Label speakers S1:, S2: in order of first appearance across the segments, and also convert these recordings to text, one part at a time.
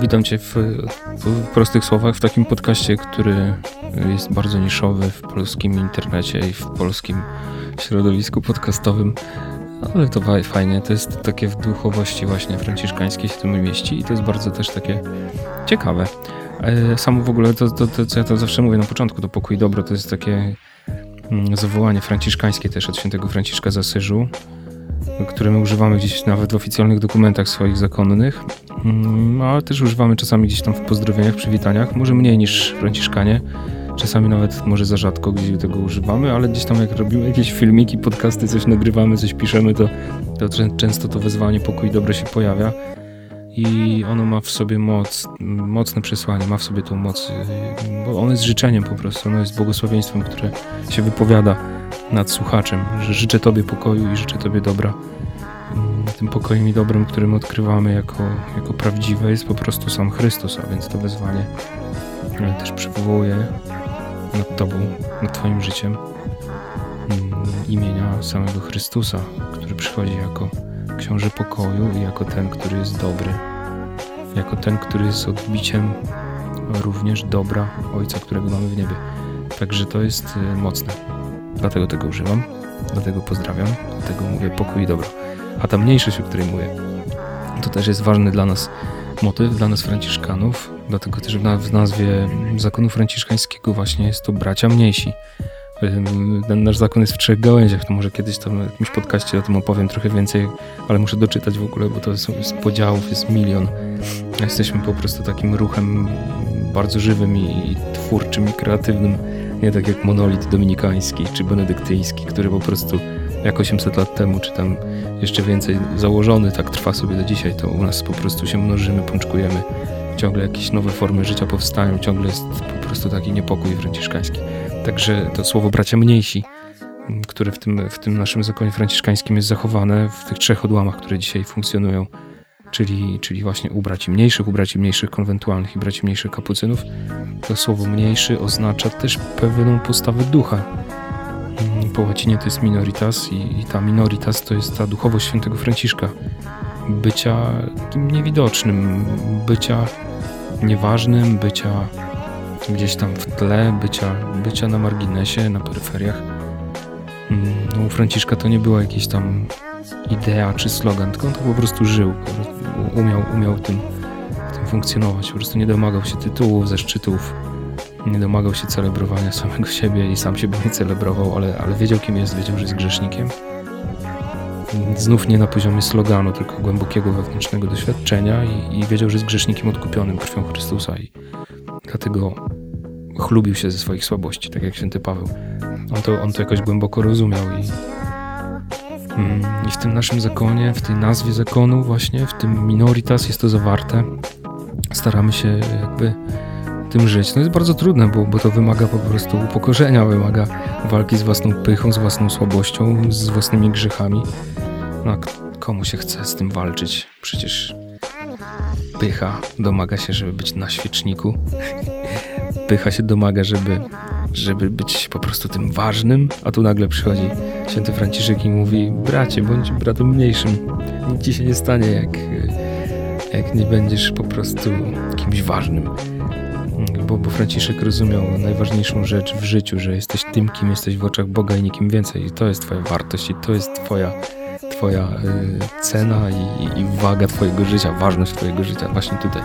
S1: Witam Cię w, w, prostych słowach w takim podcaście, który jest bardzo niszowy w polskim internecie i w polskim środowisku podcastowym. Ale to fajnie, to jest takie w duchowości właśnie franciszkańskiej się tym mieści i to jest bardzo też takie ciekawe. E, samo w ogóle to, to, to, co ja to zawsze mówię na początku, to pokój dobro to jest takie mm, zawołanie franciszkańskie też od świętego Franciszka z Asyżu, które my używamy gdzieś nawet w oficjalnych dokumentach swoich zakonnych, mm, ale też używamy czasami gdzieś tam w pozdrowieniach, przywitaniach, może mniej niż franciszkanie, czasami nawet może za rzadko gdzieś tego używamy, ale gdzieś tam jak robimy jakieś filmiki, podcasty, coś nagrywamy, coś piszemy, to, to często to wezwanie pokój dobre się pojawia. I ono ma w sobie moc, mocne przesłanie, ma w sobie tą moc, bo ono jest życzeniem po prostu, ono jest błogosławieństwem, które się wypowiada nad słuchaczem, że życzę Tobie pokoju i życzę Tobie dobra. Tym pokojem i dobrem, którym odkrywamy jako, jako prawdziwe jest po prostu sam Chrystus, a więc to wezwanie też przywołuje nad Tobą, nad Twoim życiem imienia samego Chrystusa, który przychodzi jako książę pokoju i jako ten, który jest dobry, jako ten, który jest odbiciem również dobra Ojca, którego mamy w niebie. Także to jest y, mocne. Dlatego tego używam, dlatego pozdrawiam, dlatego mówię pokój i dobro. A ta mniejszość, o której mówię, to też jest ważny dla nas motyw, dla nas franciszkanów, dlatego też w nazwie zakonu franciszkańskiego właśnie jest to bracia mniejsi. Ten nasz zakon jest w trzech gałęziach, to może kiedyś tam w jakimś podcaście o tym opowiem trochę więcej, ale muszę doczytać w ogóle, bo to są, jest podziałów, jest milion. Jesteśmy po prostu takim ruchem bardzo żywym i twórczym i kreatywnym, nie tak jak monolit dominikański czy benedyktyński, który po prostu jak 800 lat temu, czy tam jeszcze więcej założony, tak trwa sobie do dzisiaj, to u nas po prostu się mnożymy, pączkujemy, ciągle jakieś nowe formy życia powstają, ciągle jest po prostu taki niepokój franciszkański. Także to słowo bracia mniejsi, które w tym, w tym naszym zakonie franciszkańskim jest zachowane w tych trzech odłamach, które dzisiaj funkcjonują, czyli, czyli właśnie u braci mniejszych, u braci mniejszych konwentualnych i braci mniejszych kapucynów, to słowo mniejszy oznacza też pewną postawę ducha. Po łacinie to jest minoritas i, i ta minoritas to jest ta duchowość świętego Franciszka. Bycia takim niewidocznym, bycia nieważnym, bycia gdzieś tam w tle, bycia, bycia na marginesie, na peryferiach. Mm, no, u Franciszka to nie była jakaś tam idea czy slogan, tylko on to po prostu żył, umiał, umiał tym, tym funkcjonować, po prostu nie domagał się tytułów, zaszczytów, nie domagał się celebrowania samego siebie i sam siebie nie celebrował, ale, ale wiedział kim jest, wiedział, że jest grzesznikiem. Znów nie na poziomie sloganu, tylko głębokiego wewnętrznego doświadczenia i, i wiedział, że jest grzesznikiem odkupionym krwią Chrystusa i dlatego chlubił się ze swoich słabości, tak jak święty Paweł. On to, on to jakoś głęboko rozumiał i, i w tym naszym zakonie, w tej nazwie zakonu właśnie, w tym minoritas jest to zawarte. Staramy się jakby tym żyć. No jest bardzo trudne, bo, bo to wymaga po prostu upokorzenia, wymaga walki z własną pychą, z własną słabością, z własnymi grzechami. No komu się chce z tym walczyć? Przecież pycha domaga się, żeby być na świeczniku. Pycha się domaga, żeby, żeby być po prostu tym ważnym, a tu nagle przychodzi święty Franciszek i mówi bracie, bądź bratem mniejszym. Nic ci się nie stanie, jak, jak nie będziesz po prostu kimś ważnym. Bo, bo Franciszek rozumiał najważniejszą rzecz w życiu, że jesteś tym, kim jesteś w oczach Boga i nikim więcej. I to jest twoja wartość i to jest twoja Twoja y, cena i, i, waga Twojego życia, ważność Twojego życia właśnie tutaj,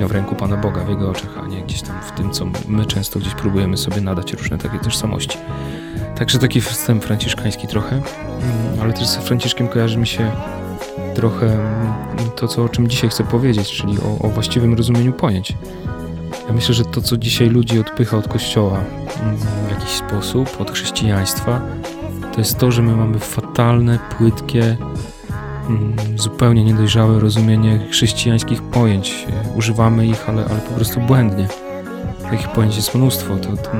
S1: w ręku Pana Boga, w Jego oczach, a nie gdzieś tam w tym, co my często gdzieś próbujemy sobie nadać różne takie tożsamości. Także taki wstęp franciszkański trochę, mm, ale też z Franciszkiem kojarzy mi się trochę mm, to, co, o czym dzisiaj chcę powiedzieć, czyli o, o właściwym rozumieniu pojęć. Ja myślę, że to, co dzisiaj ludzi odpycha od Kościoła mm, w jakiś sposób, od chrześcijaństwa, to jest to, że my mamy fatalne, płytkie, mm, zupełnie niedojrzałe rozumienie chrześcijańskich pojęć. Używamy ich, ale, ale po prostu błędnie. Takich pojęć jest mnóstwo. To, to,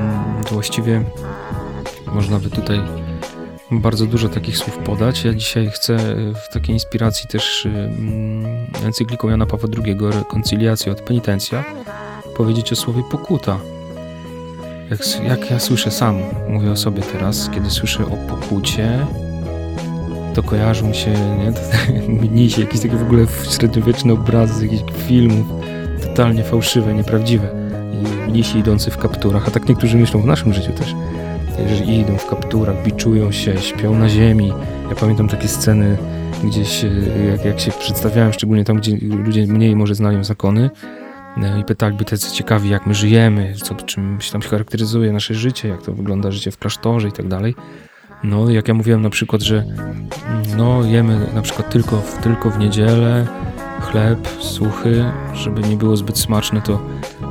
S1: to właściwie można by tutaj bardzo dużo takich słów podać. Ja dzisiaj chcę w takiej inspiracji też mm, encykliką Jana Pawła II, Rekonciliacja od penitencja, powiedzieć o słowie pokuta jak, jak ja słyszę sam, mówię o sobie teraz, kiedy słyszę o pokucie, to kojarzą się, nie? mi się jakieś takie w ogóle średniowieczne obrazy z jakichś filmów, totalnie fałszywe, nieprawdziwe. I mnisi idący w kapturach, a tak niektórzy myślą w naszym życiu też, że idą w kapturach, biczują się, śpią na ziemi. Ja pamiętam takie sceny gdzieś, e, jak, jak się przedstawiałem, szczególnie tam, gdzie ludzie mniej może znają zakony, i pytali tacy ciekawi, jak my żyjemy, co, czym się tam charakteryzuje nasze życie, jak to wygląda życie w klasztorze i tak dalej. No, jak ja mówiłem na przykład, że no, jemy na przykład tylko, tylko w niedzielę chleb suchy, żeby nie było zbyt smaczne, to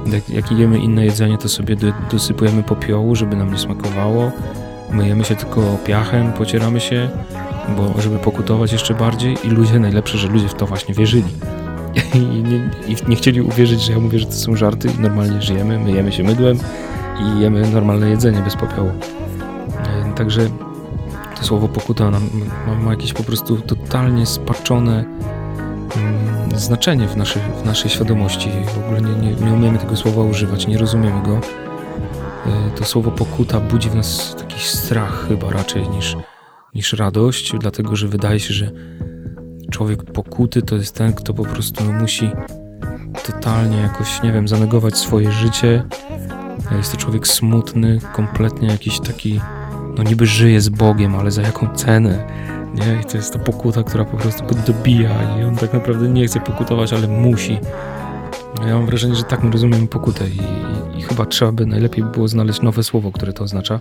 S1: jak, jak jemy inne jedzenie, to sobie do, dosypujemy popiołu, żeby nam nie smakowało. Myjemy się tylko piachem, pocieramy się, bo żeby pokutować jeszcze bardziej i ludzie, najlepsze, że ludzie w to właśnie wierzyli. I nie, I nie chcieli uwierzyć, że ja mówię, że to są żarty normalnie żyjemy, myjemy się mydłem i jemy normalne jedzenie bez popiołu. E, także to słowo pokuta ma, ma jakieś po prostu totalnie spaczone mm, znaczenie w naszej, w naszej świadomości. W ogóle nie, nie, nie umiemy tego słowa używać, nie rozumiemy go. E, to słowo pokuta budzi w nas taki strach chyba raczej niż, niż radość, dlatego że wydaje się, że człowiek pokuty to jest ten, kto po prostu musi totalnie jakoś, nie wiem, zanegować swoje życie. Jest to człowiek smutny, kompletnie jakiś taki no niby żyje z Bogiem, ale za jaką cenę? Nie? I to jest ta pokuta, która po prostu go dobija i on tak naprawdę nie chce pokutować, ale musi. Ja mam wrażenie, że tak my rozumiemy pokutę i, i, chyba trzeba by najlepiej było znaleźć nowe słowo, które to oznacza.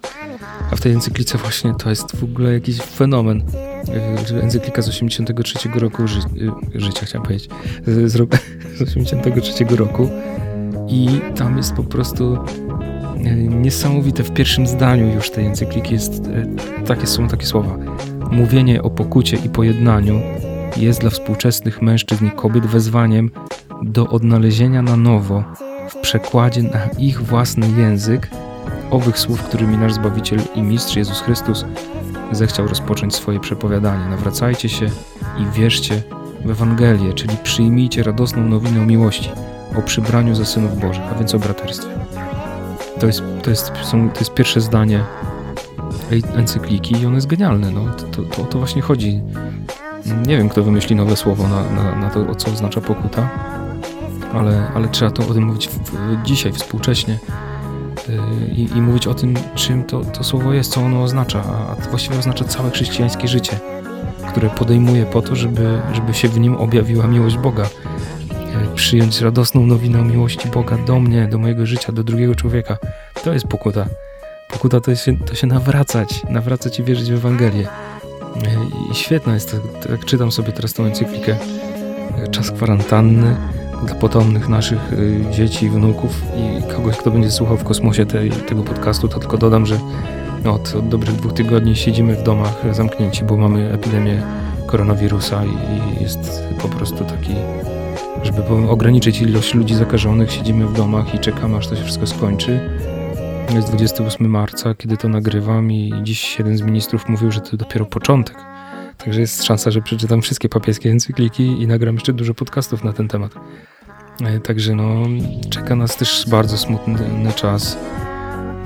S1: A w tej encyklice właśnie to jest w ogóle jakiś fenomen. Encyklika z 83 roku ży, y, życia, chciałem powiedzieć, z, z 83 roku i tam jest po prostu niesamowite w pierwszym zdaniu już tej encykliki jest, e, takie są takie słowa. Mówienie o pokucie i pojednaniu jest dla współczesnych mężczyzn i kobiet wezwaniem do odnalezienia na nowo w przekładzie na ich własny język owych słów, którymi nasz Zbawiciel i Mistrz Jezus Chrystus zechciał rozpocząć swoje przepowiadanie. Nawracajcie się i wierzcie w Ewangelię, czyli przyjmijcie radosną nowinę o miłości, o przybraniu za synów Bożych, a więc o braterstwie. To jest, to jest, są, to jest pierwsze zdanie encykliki i ono jest genialne. No. To, to, to, to właśnie chodzi. Nie wiem, kto wymyśli nowe słowo na, na, na to, co oznacza pokuta, ale, ale trzeba to o tym mówić w, dzisiaj, współcześnie i, i, mówić o tym, czym to, to słowo jest, co ono oznacza, a, a właściwie oznacza całe chrześcijańskie życie, które podejmuje po to, żeby, żeby się w nim objawiła miłość Boga przyjąć radosną nowinę o miłości Boga do mnie, do mojego życia, do drugiego człowieka. To jest pokuta. Pokuta to się, to się nawracać, nawracać i wierzyć w Ewangelię. I świetna jest to, jak czytam sobie teraz tą encyklikę, czas kwarantanny dla potomnych naszych y, dzieci, wnuków i kogoś, kto będzie słuchał w kosmosie tej, tego podcastu, to tylko dodam, że od, od dobrych dwóch tygodni siedzimy w domach zamknięci, bo mamy epidemię koronawirusa i jest po prostu taki żeby ograniczyć ilość ludzi zakażonych, siedzimy w domach i czekamy, aż to się wszystko skończy. Jest 28 marca, kiedy to nagrywam i dziś jeden z ministrów mówił, że to dopiero początek. Także jest szansa, że przeczytam wszystkie papieskie encykliki i nagram jeszcze dużo podcastów na ten temat. E, także no, czeka nas też bardzo smutny czas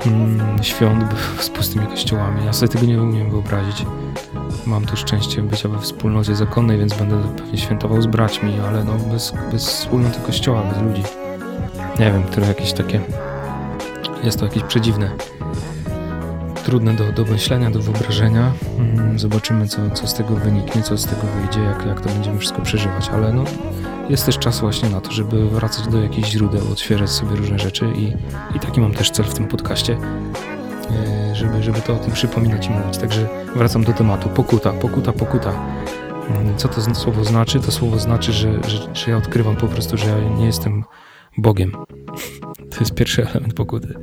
S1: mm, świąt z pustymi kościołami. Ja sobie tego nie umiem wyobrazić. Mam tu szczęście bycia we wspólnocie zakonnej, więc będę pewnie świętował z braćmi, ale no bez, bez wspólnoty kościoła, bez ludzi. Nie wiem, które jakieś takie... Jest to jakieś przedziwne. Trudne do, do myślenia, do wyobrażenia. Mm, zobaczymy, co, co z tego wyniknie, co z tego wyjdzie, jak, jak to będziemy wszystko przeżywać, ale no jest też czas właśnie na to, żeby wracać do jakichś źródeł, odświeżać sobie różne rzeczy i, i taki mam też cel w tym podcaście, e, żeby, żeby to o tym przypominać i mówić. Także wracam do tematu. Pokuta, pokuta, pokuta. Mm, co to słowo znaczy? To słowo znaczy, że, że, że ja odkrywam po prostu, że ja nie jestem Bogiem. To jest pierwszy element pokuty.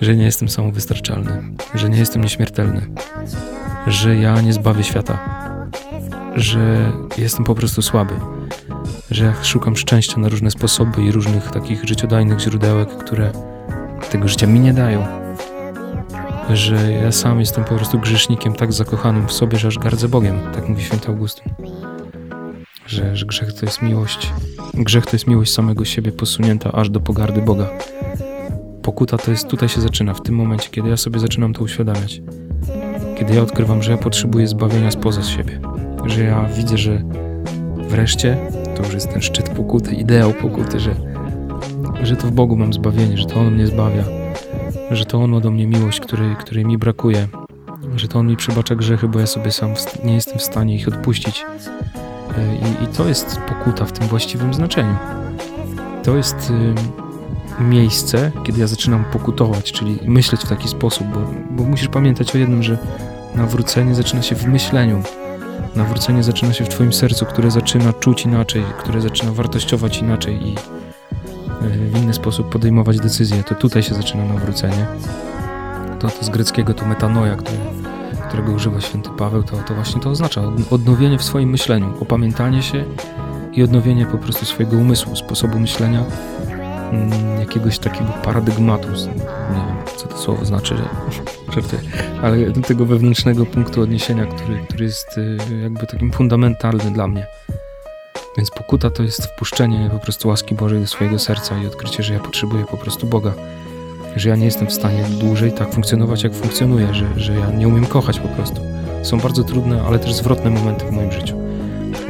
S1: Że nie jestem samowystarczalny, że nie jestem nieśmiertelny, że ja nie zbawię świata, że jestem po prostu słaby, że szukam szczęścia na różne sposoby i różnych takich życiodajnych źródełek, które tego życia mi nie dają. Że ja sam jestem po prostu grzesznikiem tak zakochanym w sobie, że aż gardzę Bogiem, tak mówi święty Augustyn. Że, że grzech to jest miłość. Grzech to jest miłość samego siebie posunięta aż do pogardy Boga. Pokuta to jest tutaj się zaczyna, w tym momencie, kiedy ja sobie zaczynam to uświadamiać. Kiedy ja odkrywam, że ja potrzebuję zbawienia spoza siebie. Że ja widzę, że wreszcie to już jest ten szczyt pokuty, ideał pokuty, że że to w Bogu mam zbawienie, że to On mnie zbawia, że to On ma do mnie miłość, której, której mi brakuje, że to On mi przebacza grzechy, bo ja sobie sam nie jestem w stanie ich odpuścić. E, I, i to jest pokuta w tym właściwym znaczeniu. To jest miejsce, kiedy ja zaczynam pokutować, czyli myśleć w taki sposób, bo, bo musisz pamiętać o jednym, że nawrócenie zaczyna się w myśleniu. Nawrócenie zaczyna się w Twoim sercu, które zaczyna czuć inaczej, które zaczyna wartościować inaczej i e, w inny sposób podejmować decyzje. To tutaj się zaczyna nawrócenie. To, to z greckiego to metanoja, które, którego używa święty Paweł, to, to właśnie to oznacza odnowienie w swoim myśleniu, opamiętanie się i odnowienie po prostu swojego umysłu, sposobu myślenia, mm, jakiegoś takiego paradygmatu. Nie wiem, co to słowo znaczy, że, ale tego wewnętrznego punktu odniesienia, który, który jest y, jakby takim fundamentalny dla mnie. Więc pokuta to jest wpuszczenie po prostu łaski Bożej do swojego serca i odkrycie, że ja potrzebuję po prostu Boga. Że ja nie jestem w stanie dłużej tak funkcjonować, jak funkcjonuję, że, że ja nie umiem kochać po prostu. Są bardzo trudne, ale też zwrotne momenty w moim życiu.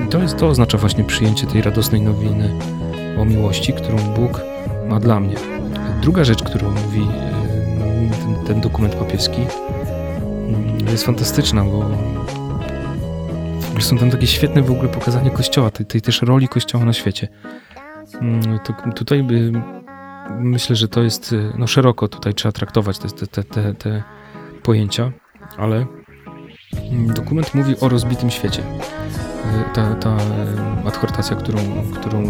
S1: I to, jest, to oznacza właśnie przyjęcie tej radosnej nowiny o miłości, którą Bóg ma dla mnie. Druga rzecz, którą mówi ten, ten dokument papieski, jest fantastyczna, bo są tam takie świetne w ogóle pokazanie Kościoła, tej, tej też roli Kościoła na świecie. Mm, to, tutaj by, myślę, że to jest, no szeroko tutaj trzeba traktować te, te, te, te pojęcia, ale dokument mówi o rozbitym świecie. Ta, ta adhortacja, którą, którą,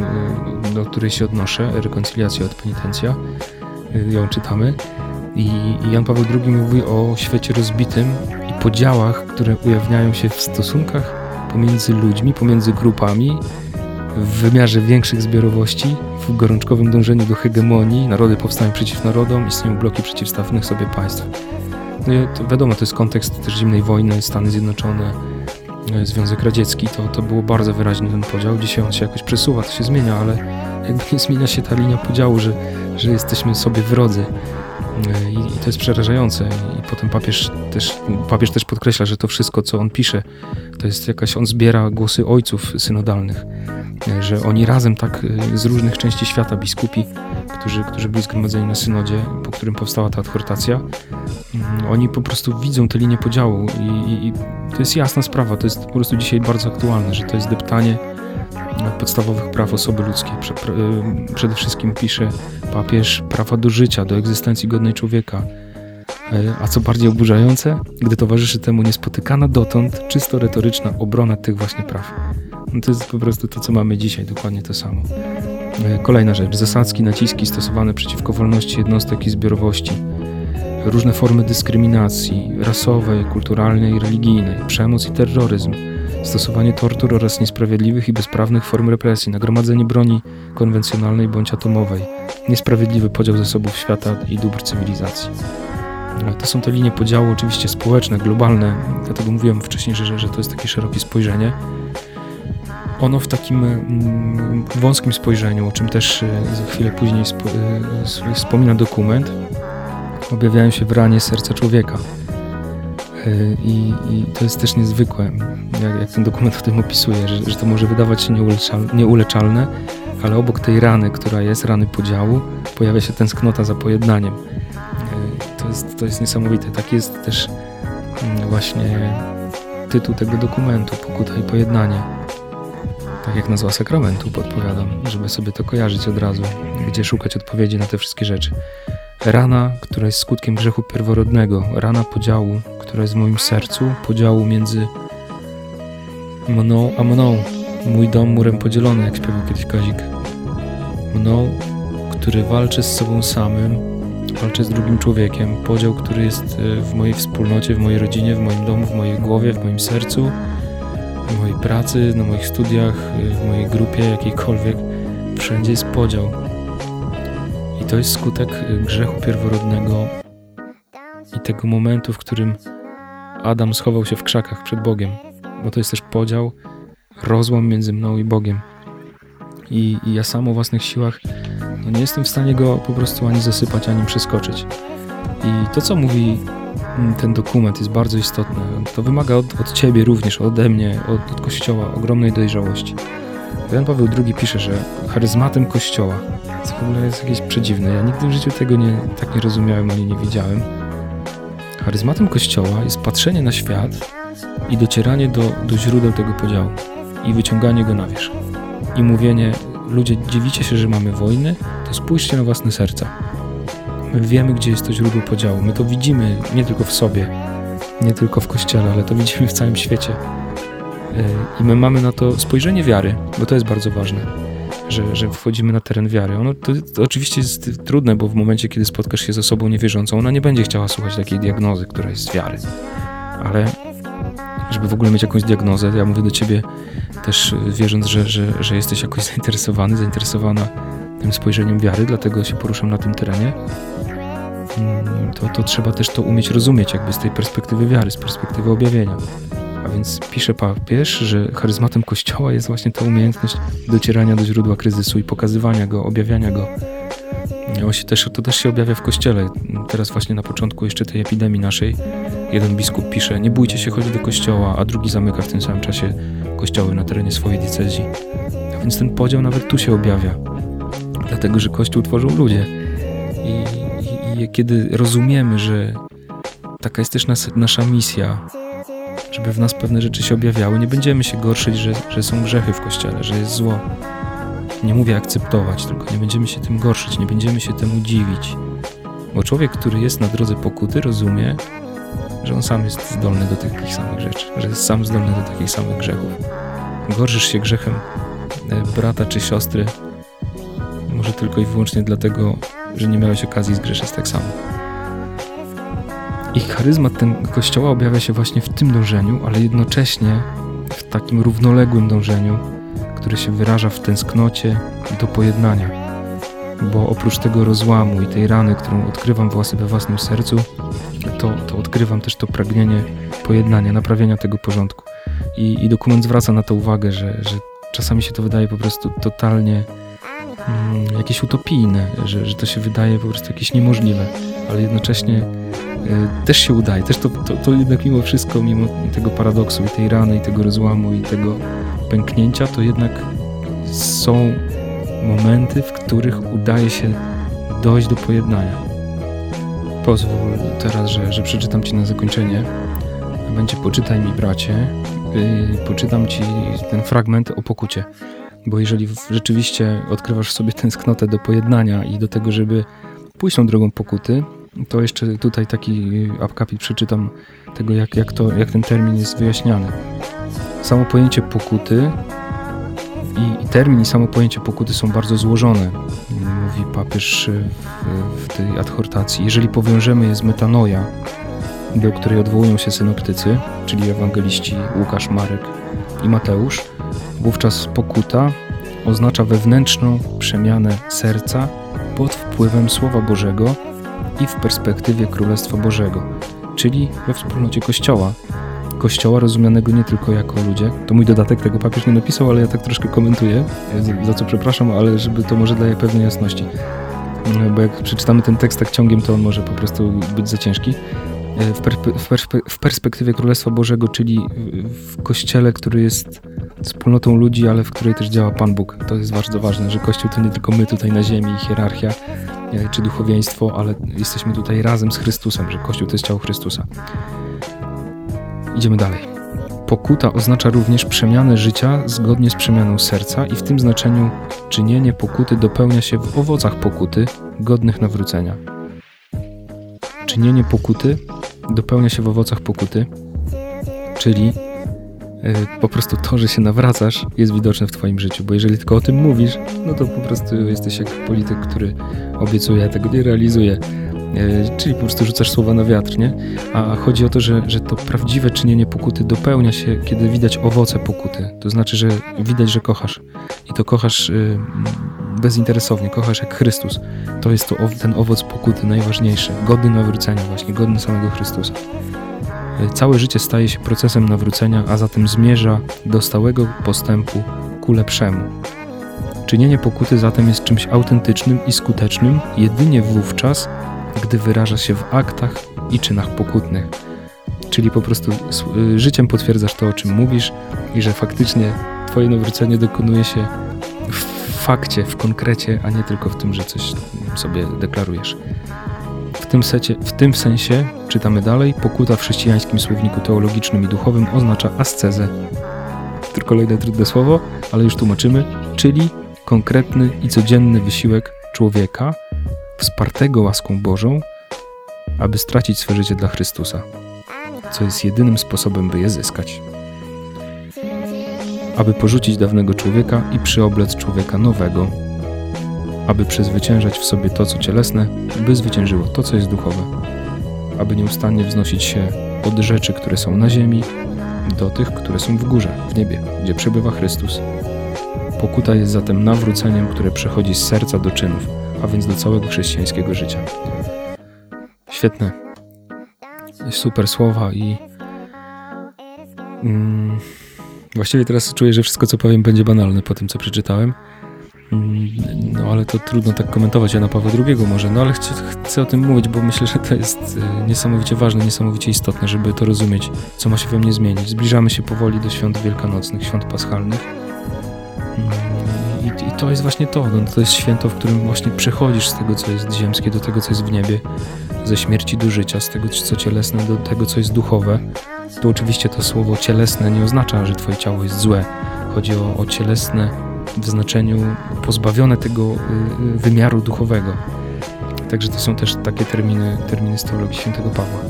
S1: do której się odnoszę, rekonciliacja od penitencja, ją czytamy, i Jan Paweł II mówi o świecie rozbitym i podziałach, które ujawniają się w stosunkach pomiędzy ludźmi, pomiędzy grupami, w wymiarze większych zbiorowości, w gorączkowym dążeniu do hegemonii, narody powstają przeciw narodom, istnieją bloki przeciwstawnych sobie państw. No to wiadomo, to jest kontekst też zimnej wojny, Stany Zjednoczone, e, Związek Radziecki, to, to było bardzo wyraźny ten podział. Dzisiaj on się jakoś przesuwa, to się zmienia, ale jakby nie zmienia się ta linia podziału, że, że jesteśmy sobie wrodzy. I to jest przerażające. I potem papież też, papież też podkreśla, że to wszystko, co on pisze, to jest jakaś, on zbiera głosy ojców synodalnych, że oni razem tak y, z różnych części świata, biskupi, którzy, którzy byli zgromadzeni na synodzie, po którym powstała ta adhortacja, mm, oni po prostu widzą tę linię podziału i, i to jest jasna sprawa, to jest po prostu dzisiaj bardzo aktualne, że to jest deptanie podstawowych praw osoby ludzkiej. Przede wszystkim pisze papież prawa do życia, do egzystencji godnej człowieka. Y, a co bardziej oburzające, gdy towarzyszy temu niespotykana dotąd, czysto retoryczna obrona tych właśnie praw. No to jest po prostu to, co mamy dzisiaj, dokładnie to samo. Y, kolejna rzecz, zasadzki, naciski stosowane przeciwko wolności jednostek i zbiorowości, różne formy dyskryminacji rasowej, kulturalnej, religijnej, przemoc i terroryzm, stosowanie tortur oraz niesprawiedliwych i bezprawnych form represji, nagromadzenie broni konwencjonalnej bądź atomowej, niesprawiedliwy podział zasobów świata i dóbr cywilizacji. To są te linie podziału oczywiście społeczne, globalne, dlatego mówiłem wcześniej, że, że to jest takie szerokie spojrzenie. Ono w takim mm, wąskim spojrzeniu, o czym też e, za chwilę później e, wspomina dokument, objawiają się w ranie serca człowieka. I, I, to jest też niezwykłe, jak, jak, ten dokument o tym opisuje, że, że to może wydawać się nieuleczalne, ale obok tej rany, która jest, rany podziału, pojawia się tęsknota za pojednaniem. E, to jest, to jest niesamowite. Tak jest też mm, właśnie tytuł tego dokumentu, Pokuta i Pojednanie. Tak jak nazwa sakramentu podpowiadam, żeby sobie to kojarzyć od razu, gdzie szukać odpowiedzi na te wszystkie rzeczy. Rana, która jest skutkiem grzechu pierworodnego, rana podziału, która jest w moim sercu, podziału między mną a mną. Mój dom murem podzielony, jak śpiewał kiedyś Kazik. Mną, który walczy z sobą samym, walczy z drugim człowiekiem. Podział, który jest e, w mojej wspólnocie, w mojej rodzinie, w moim domu, w mojej głowie, w moim sercu, w mojej pracy, na moich studiach, e, w mojej grupie jakiejkolwiek. Wszędzie jest podział to jest skutek y, grzechu pierworodnego i tego momentu, w którym Adam schował się w krzakach przed Bogiem, bo to jest też podział, rozłam między mną i Bogiem. I, i ja sam o własnych siłach no nie jestem w stanie go po prostu ani zasypać, ani przeskoczyć. I to, co mówi mm, ten dokument, jest bardzo istotne. To wymaga od, od ciebie również, ode mnie, od, od Kościoła ogromnej dojrzałości. Jan Paweł II pisze, że charyzmatem Kościoła Co w ogóle jest jakieś przedziwne. Ja nigdy w życiu tego nie, tak nie rozumiałem ani nie widziałem. Charyzmatem Kościoła jest patrzenie na świat i docieranie do, do źródeł tego podziału i wyciąganie go na wierzch. I mówienie, ludzie, dziwicie się, że mamy wojny, to spójrzcie na własne serca. My wiemy, gdzie jest to źródło podziału. My to widzimy nie tylko w sobie, nie tylko w Kościele, ale to widzimy w całym świecie. E, I my mamy na to spojrzenie wiary, bo to jest bardzo ważne, że, że wchodzimy na teren wiary. Ono to, to oczywiście jest trudne, bo w momencie, kiedy spotkasz się z osobą niewierzącą, ona nie będzie chciała słuchać takiej diagnozy, która jest z wiary. Ale żeby w ogóle mieć jakąś diagnozę, ja mówię do ciebie też wierząc, że, że, że jesteś jakoś zainteresowany, zainteresowana tym spojrzeniem wiary, dlatego się poruszam na tym terenie, mm, to, to trzeba też to umieć rozumieć jakby z tej perspektywy wiary, z perspektywy objawienia. A więc pisze papież, że charyzmatem Kościoła jest właśnie ta umiejętność docierania do źródła kryzysu i pokazywania go, objawiania go. Się też, to też się objawia w Kościele. Teraz właśnie na początku jeszcze tej epidemii naszej jeden biskup pisze, nie bójcie się chodzić do kościoła, a drugi zamyka w tym samym czasie kościoły na terenie swojej diecezji. A więc ten podział nawet tu się objawia. Dlatego, że Kościół tworzą ludzie. I, i, i kiedy rozumiemy, że taka jest też nas, nasza misja, żeby w nas pewne rzeczy się objawiały, nie będziemy się gorszyć, że, że są grzechy w Kościele, że jest zło. Nie mówię akceptować, tylko nie będziemy się tym gorszyć, nie będziemy się temu dziwić. Bo człowiek, który jest na drodze pokuty, rozumie, że on sam jest zdolny do takich samych rzeczy, że jest sam zdolny do takich samych grzechów. Gorszysz się grzechem e, brata czy siostry, może tylko i wyłącznie dlatego, że nie miałeś okazji zgrzeszyć tak samo. Ich charyzmat ten kościoła objawia się właśnie w tym dążeniu, ale jednocześnie w takim równoległym dążeniu, które się wyraża w tęsknocie do pojednania. Bo oprócz tego rozłamu i tej rany, którą odkrywam we własnym sercu, to, to odkrywam też to pragnienie pojednania, naprawienia tego porządku. I, i dokument zwraca na to uwagę, że, że czasami się to wydaje po prostu totalnie mm, jakieś utopijne, że, że to się wydaje po prostu jakieś niemożliwe, ale jednocześnie y, też się udaje. Też to, to, to jednak mimo wszystko, mimo tego paradoksu i tej rany, i tego rozłamu, i tego pęknięcia, to jednak są momenty, w których udaje się dojść do pojednania. Pozwól teraz, że, że przeczytam Ci na zakończenie. Będzie poczytaj mi, bracie. Yy, poczytam Ci ten fragment o pokucie. Bo jeżeli rzeczywiście odkrywasz w sobie tęsknotę do pojednania i do tego, żeby pójść tą drogą pokuty, to jeszcze tutaj taki akapit przeczytam tego, jak, jak, to, jak ten termin jest wyjaśniany. Samo pojęcie pokuty i, i termin i samo pojęcie pokuty są bardzo złożone, mówi papież w, w tej adhortacji. Jeżeli powiążemy je z metanoja, do której odwołują się synoptycy, czyli ewangeliści Łukasz, Marek i Mateusz, wówczas pokuta oznacza wewnętrzną przemianę serca pod wpływem Słowa Bożego i w perspektywie Królestwa Bożego, czyli we wspólnocie Kościoła, kościoła rozumianego nie tylko jako ludzie. To mój dodatek, tego papież nie napisał, ale ja tak troszkę komentuję, za co przepraszam, ale żeby to może daje pewnej jasności. Bo jak przeczytamy ten tekst tak ciągiem, to on może po prostu być za ciężki. Perspe w perspektywie Królestwa Bożego, czyli w kościele, który jest wspólnotą ludzi, ale w której też działa Pan Bóg. To jest bardzo ważne, że Kościół to nie tylko my tutaj na ziemi, hierarchia e, czy duchowieństwo, ale jesteśmy tutaj razem z Chrystusem, że Kościół to jest ciało Chrystusa. Idziemy dalej. Pokuta oznacza również przemianę życia zgodnie z przemianą serca i w tym znaczeniu czynienie pokuty dopełnia się w owocach pokuty godnych nawrócenia. Czynienie pokuty dopełnia się w owocach pokuty, czyli po prostu to, że się nawracasz, jest widoczne w Twoim życiu, bo jeżeli tylko o tym mówisz, no to po prostu jesteś jak polityk, który obiecuje, a tego nie realizuje. E, czyli po prostu rzucasz słowa na wiatr, nie? A chodzi o to, że, że to prawdziwe czynienie pokuty dopełnia się, kiedy widać owoce pokuty. To znaczy, że widać, że kochasz. I to kochasz y, bezinteresownie, kochasz jak Chrystus. To jest to, ten owoc pokuty najważniejszy, godny nawrócenia właśnie, godny samego Chrystusa. Całe życie staje się procesem nawrócenia, a zatem zmierza do stałego postępu ku lepszemu. Czynienie pokuty zatem jest czymś autentycznym i skutecznym jedynie wówczas, gdy wyraża się w aktach i czynach pokutnych. Czyli po prostu y, życiem potwierdzasz to, o czym mówisz i że faktycznie Twoje nawrócenie dokonuje się w fakcie, w konkrecie, a nie tylko w tym, że coś sobie deklarujesz. Tym, secie, w tym sensie, czytamy dalej, pokuta w chrześcijańskim słowniku teologicznym i duchowym oznacza ascezę. Kolejne trudne słowo, ale już tłumaczymy, czyli konkretny i codzienny wysiłek człowieka wspartego łaską Bożą, aby stracić swe życie dla Chrystusa, co jest jedynym sposobem, by je zyskać. Aby porzucić dawnego człowieka i przyoblec człowieka nowego, aby przezwyciężać w sobie to, co cielesne, by zwyciężyło to, co jest duchowe, aby nieustannie wznosić się od rzeczy, które są na ziemi, do tych, które są w górze, w niebie, gdzie przebywa Chrystus. Pokuta jest zatem nawróceniem, które przechodzi z serca do czynów, a więc do całego chrześcijańskiego życia. Świetne. Super słowa i. Mm, właściwie teraz czuję, że wszystko, co powiem, będzie banalne po tym, co przeczytałem. Mm, no ale to trudno tak komentować Jana Pawła II może, no ale chcę, chcę o tym mówić, bo myślę, że to jest e, niesamowicie ważne, niesamowicie istotne, żeby to rozumieć, co ma się we mnie zmienić. Zbliżamy się powoli do świąt wielkanocnych, świąt paschalnych. Mm, I, i to jest właśnie to, no, to jest święto, w którym właśnie przechodzisz z tego, co jest ziemskie, do tego, co jest w niebie, ze śmierci do życia, z tego, co cielesne, do tego, co jest duchowe. Tu oczywiście to słowo cielesne nie oznacza, że twoje ciało jest złe. Chodzi o, o cielesne w znaczeniu pozbawione tego y, y, wymiaru duchowego. Także to są też takie terminy, terminy z teologii świętego Pawła.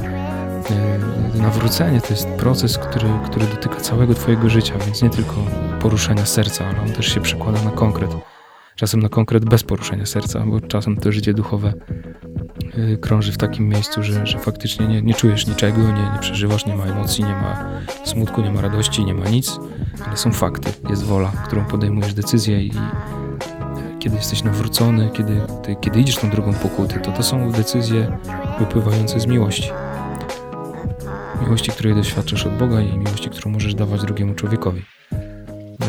S1: Y, nawrócenie to jest proces, który, który dotyka całego Twojego życia, więc nie tylko poruszenia serca, ale on też się przekłada na konkret. Czasem na konkret bez poruszenia serca, bo czasem to życie duchowe krąży w takim miejscu, że, że faktycznie nie, nie czujesz niczego, nie, nie przeżywasz, nie ma emocji, nie ma smutku, nie ma radości, nie ma nic ale są fakty, jest wola, którą podejmujesz decyzję i kiedy jesteś nawrócony, kiedy, ty, kiedy idziesz tą drugą pokuty, to to są decyzje wypływające z miłości. Miłości, której doświadczasz od Boga i miłości, którą możesz dawać drugiemu człowiekowi.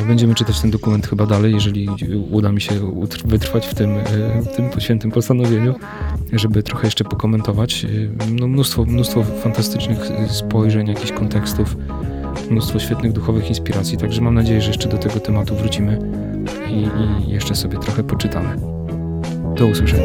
S1: Będziemy czytać ten dokument chyba dalej, jeżeli uda mi się wytrwać w tym, e, w tym świętym postanowieniu, żeby trochę jeszcze pokomentować. E, no, mnóstwo, mnóstwo fantastycznych spojrzeń, jakichś kontekstów mnóstwo świetnych duchowych inspiracji, także mam nadzieję, że jeszcze do tego tematu wrócimy i, i jeszcze sobie trochę poczytamy. Do usłyszenia.